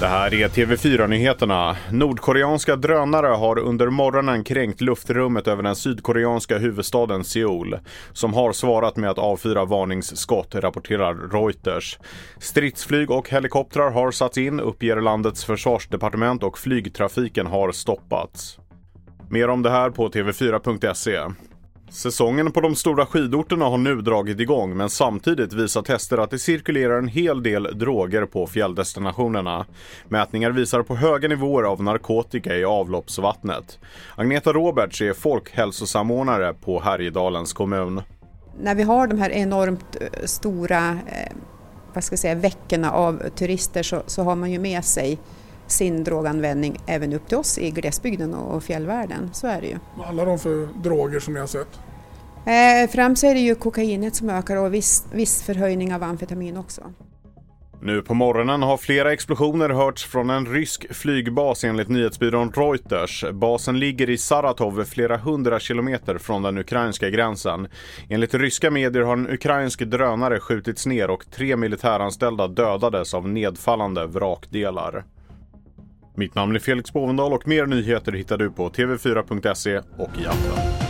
Det här är TV4-nyheterna. Nordkoreanska drönare har under morgonen kränkt luftrummet över den sydkoreanska huvudstaden Seoul, som har svarat med att avfyra varningsskott, rapporterar Reuters. Stridsflyg och helikoptrar har satts in, uppger landets försvarsdepartement och flygtrafiken har stoppats. Mer om det här på tv4.se. Säsongen på de stora skidorterna har nu dragit igång men samtidigt visar tester att det cirkulerar en hel del droger på fjälldestinationerna. Mätningar visar på höga nivåer av narkotika i avloppsvattnet. Agneta Roberts är folkhälsosamordnare på Härjedalens kommun. När vi har de här enormt eh, stora eh, vad ska jag säga, veckorna av turister så, så har man ju med sig sin droganvändning även upp till oss i glesbygden och fjällvärlden. Så är det ju. Vad handlar det om för droger som ni har sett? Eh, främst är det ju kokainet som ökar och viss, viss förhöjning av amfetamin också. Nu på morgonen har flera explosioner hörts från en rysk flygbas enligt nyhetsbyrån Reuters. Basen ligger i Saratov flera hundra kilometer från den ukrainska gränsen. Enligt ryska medier har en ukrainsk drönare skjutits ner och tre militäranställda dödades av nedfallande vrakdelar. Mitt namn är Felix Bovendal och mer nyheter hittar du på tv4.se och i appen.